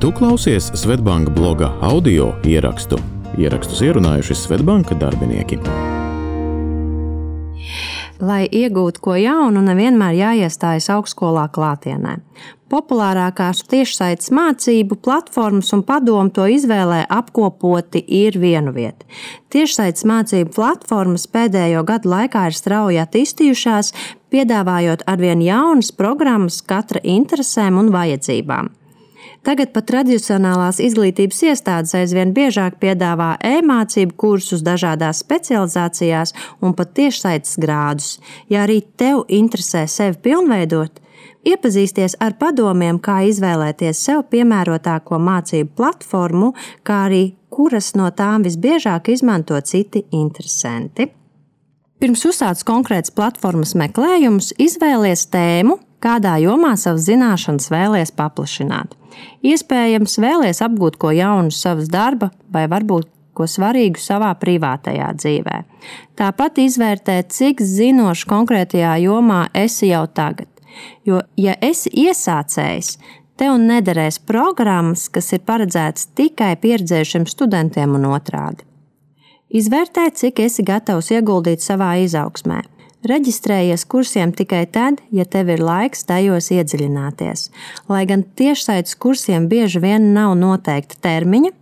Tu klausies Svetbanka bloga audio ierakstu. Ierakstus ierunājuši Svetbanka darbinieki. Lai iegūtu ko jaunu, nevienmēr jāiestājas augstskolā klātienē. Populārākās tiešsaites mācību platformas un padomu to izvēlē apkopoti ir vienu vietu. Tiešsaites mācību platformas pēdējo gadu laikā ir strauji attīstījušās, piedāvājot arvien jaunas programmas katra interesēm un vajadzībām. Tagad pat tradicionālās izglītības iestādes aizvien biežāk piedāvā e-mācību kursus dažādās specializācijās un pat tiešsaites grādus. Ja arī tev interesē sevi pilnveidot, iepazīsties ar padomiem, kā izvēlēties sev piemērotāko mācību platformu, kā arī kuras no tām visbiežāk izmanto citi interesanti. Pirms uzsācis konkrēts platformas meklējums, izvēlies tēmu, kādā jomā savas zināšanas vēlies paplašināt. Iespējams, vēlies apgūt ko jaunu savas darba vai varbūt ko svarīgu savā privātajā dzīvē. Tāpat izvērtēt, cik zinošs konkrētajā jomā esi jau tagad. Jo, ja esi iesācējs, tev nederēs programmas, kas ir paredzētas tikai pieredzējušiem studentiem un otrādi. Izvērtē, cik esi gatavs ieguldīt savā izaugsmē. Reģistrējies kursiem tikai tad, ja tev ir laiks tajos iedziļināties. Lai gan tiešsaites kursiem bieži vien nav noteikta termiņa,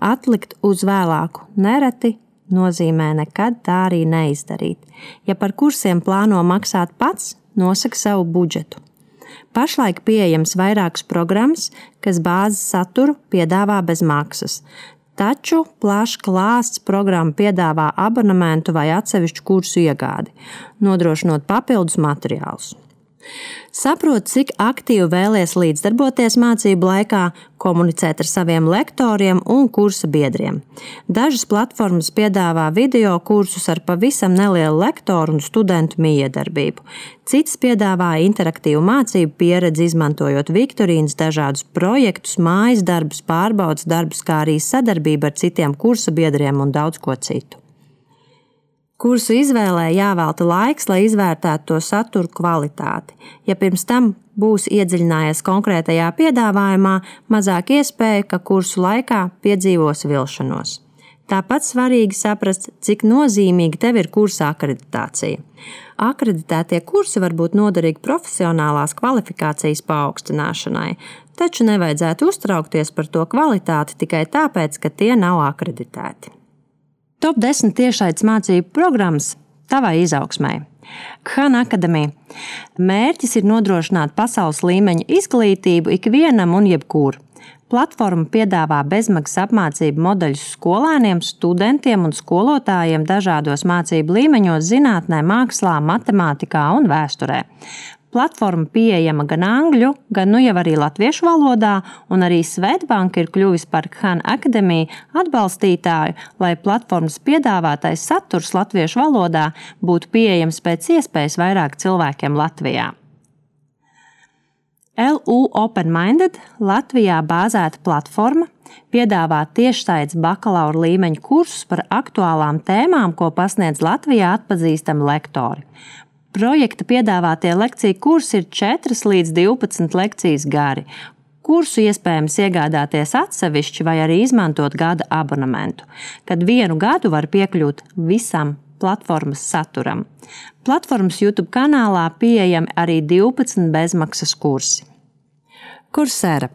atlikt uz vēlāku nereti nozīmē nekad tā arī neizdarīt. Ja par kursiem plāno maksāt pats, nosaka savu budžetu. Pašlaik pieejams vairākas programmas, kas bāzes saturu piedāvā bez maksas. Taču plašs klāsts programma piedāvā abonementu vai atsevišķu kursu iegādi, nodrošinot papildus materiālus. Saprot, cik aktīvi vēlies līdzdarboties mācību laikā, komunicēt ar saviem lektoriem un kursa biedriem. Dažas platformas piedāvā video kursus ar pavisam nelielu lektoru un studentu miedarbību. Citas piedāvā interaktīvu mācību pieredzi, izmantojot viktorīnas, dažādus projektus, mājas darbus, pārbaudas darbus, kā arī sadarbību ar citiem kursa biedriem un daudz ko citu. Kursu izvēlē jāvelta laiks, lai izvērtētu to saturu kvalitāti. Ja pirms tam būs iedziļinājies konkrētajā piedāvājumā, mazāk iespēja, ka kursu laikā piedzīvos vilšanos. Tāpat svarīgi saprast, cik nozīmīga tev ir kursa akreditācija. Akreditētie kursi var būt noderīgi profesionālās kvalifikācijas paaugstināšanai, taču nevajadzētu uztraukties par to kvalitāti tikai tāpēc, ka tie nav akreditēti. Top 10 tiešaites mācību programmas tavai izaugsmai. Khan Akademija. Mērķis ir nodrošināt pasaules līmeņa izglītību ikvienam un jebkur. Platforma piedāvā bezmaksas apmācību modeļus skolēniem, studentiem un skolotājiem dažādos mācību līmeņos, zinātnē, mākslā, matemātikā un vēsturē. Platforma pieejama gan angļu, gan nu jau arī latviešu valodā, un arī Svetbanka ir kļuvis par Khan Akademiju atbalstītāju, lai platformas piedāvātais saturs latviešu valodā būtu pieejams pēc iespējas vairāk cilvēkiem Latvijā. LU Open Minded Latvijā bāzēta platforma piedāvā tiešsaistes bakalaura līmeņa kursus par aktuālām tēmām, ko pasniedz Latvijā atpazīstami lektori. Projekta piedāvātie lekciju kursi ir 4 līdz 12 lekcijas gari. Kursu iespējams iegādāties atsevišķi vai arī izmantot gada abonementu, kad vienu gadu var piekļūt visam platformas saturam. Platformas YouTube kanālā pieejami arī 12 bezmaksas kursi. Kursēra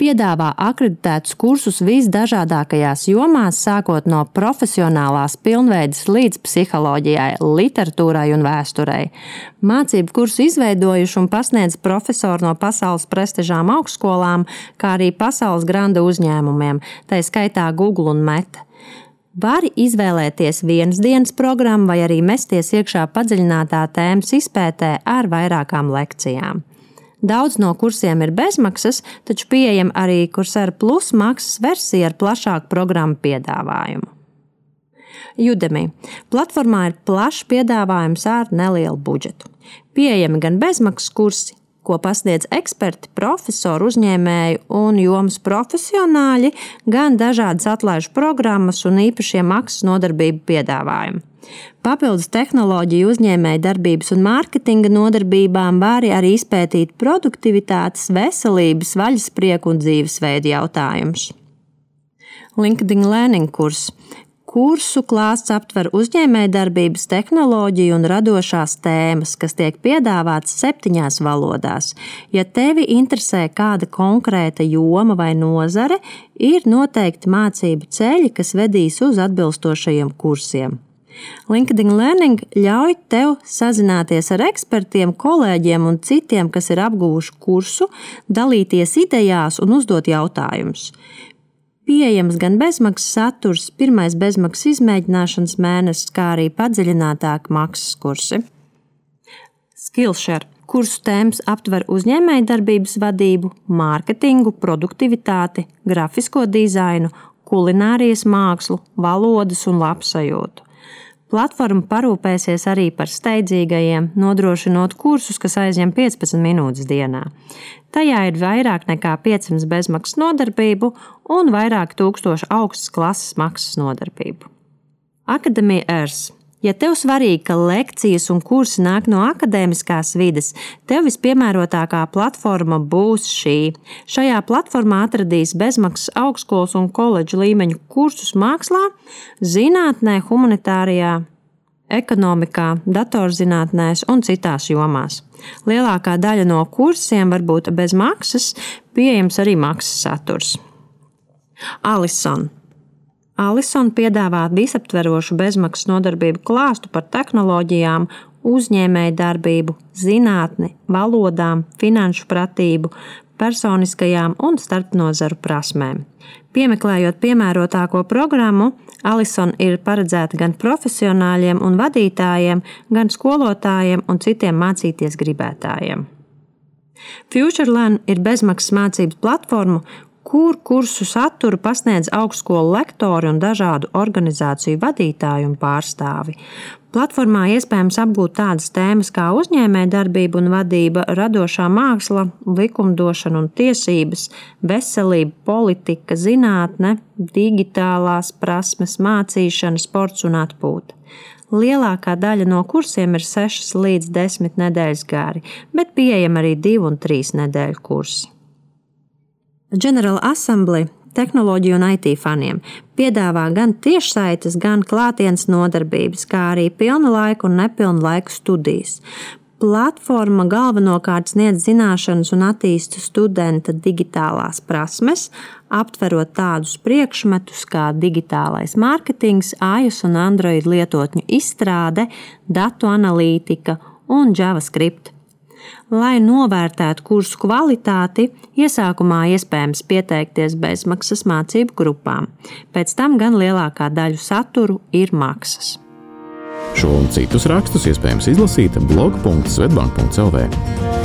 piedāvā akreditētus kursus visdažādākajās jomās, sākot no profesionālās pilnveides līdz psiholoģijai, literatūrai un vēsturei. Mācību kursu izveidojuši un pasniedz profesori no pasaules prestižām augstskolām, kā arī pasaules granda uzņēmumiem, tā skaitā Google un Meta. Vari izvēlēties vienas dienas programmu vai arī mesties iekšā padziļinātā tēmas izpētē ar vairākām lekcijām. Daudz no kursiem ir bezmaksas, taču pieejama arī kursera plus maksas versija ar plašāku programmu piedāvājumu. Udemy. Platformā ir plašs piedāvājums ar nelielu budžetu. Pieejami gan bezmaksas kursi, ko pasniedz eksperti, profesori, uzņēmēji un jomas profesionāļi, gan dažādas atlaižu programmas un īpašie maksas nodarbību piedāvājumi. Papildus tehnoloģiju uzņēmēja darbības un mārketinga nodarbībām var arī izpētīt produktivitātes, veselības, vaļasprieku un dzīvesveidu jautājumus. LinkedIn Learning kurs. Kursu klāsts aptver uzņēmējdarbības, tehnoloģiju un radošās tēmas, kas tiek piedāvātas septiņās valodās. Ja tevi interesē kāda konkrēta joma vai nozare, ir noteikti mācību ceļi, kas vedīs uz atbilstošajiem kursiem. LinkedIn Learning ļauj tev sazināties ar ekspertiem, kolēģiem un citiem, kas ir apguvuši kursu, dalīties idejās un uzdot jautājumus. Pieejams gan bezmaksas saturs, pirmais bezmaksas izmēģināšanas mēnesis, kā arī padziļinātāk maksas kursi. Skillshare kursu tēmas aptver uzņēmējdarbības vadību, mārketingu, produktivitāti, grafisko dizainu, kulinārijas mākslu, valodas un labsajūtu. Platforma parūpēsies arī par steidzīgajiem, nodrošinot kursus, kas aizņem 15 minūtes dienā. Tajā ir vairāk nekā 500 bezmaksas nodarbību un vairāk tūkstoši augstas klases maksas nodarbību. Akademija ERS Ja tev svarīgi, ka lekcijas un kursi nāk no akadēmiskās vides, tev vispiemērotākā platforma būs šī. Šajā platformā atradīs bezmaksas augstskolas un koledžu līmeņu kursus mākslā, zinātnē, humanitārijā, ekonomikā, datorzinātnēs un citās jomās. Lielākā daļa no kursiem var būt bez maksas, pieejams arī maksas saturs. Alison Alison piedāvā visaptverošu bezmaksas nodarbību klāstu par tehnoloģijām, uzņēmēju darbību, zinātni, valodām, finanšu pratību, personiskajām un starpnozaru prasmēm. Piemeklējot piemērotāko programmu, Alison ir paredzēta gan profesionāļiem un vadītājiem, gan skolotājiem un citiem mācīties gribētājiem. FutureLearn ir bezmaksas mācības platforma, kur kursu saturu pasniedz augstskolu lektori un dažādu organizāciju vadītāji un pārstāvi. Platformā iespējams apgūt tādas tēmas kā uzņēmējdarbība un vadība, radošā māksla, likumdošana un tiesības, veselība, politika, zinātne, digitālās prasmes, mācīšana, sports un atpūta. Lielākā daļa no kursiem ir 6 līdz 10 nedēļas gari, bet pieejami arī 2 un 3 nedēļu kursi. General Assembly tehnoloģiju un IT faniem piedāvā gan tiešsaites, gan klātienes nodarbības, kā arī pilna laika un nepilna laika studijas. Platforma galvenokārt sniedz zināšanas un attīsta studenta digitālās prasmes, aptverot tādus priekšmetus kā digitālais mārketings, iOS un Android lietotņu izstrāde, datu analītika un JavaScript. Lai novērtētu kursu kvalitāti, iesākumā iespējams pieteikties bezmaksas mācību grupām. Pēc tam gan lielākā daļa saturu ir maksas. Šo un citus rakstus iespējams izlasīt blog.svetbank.cl.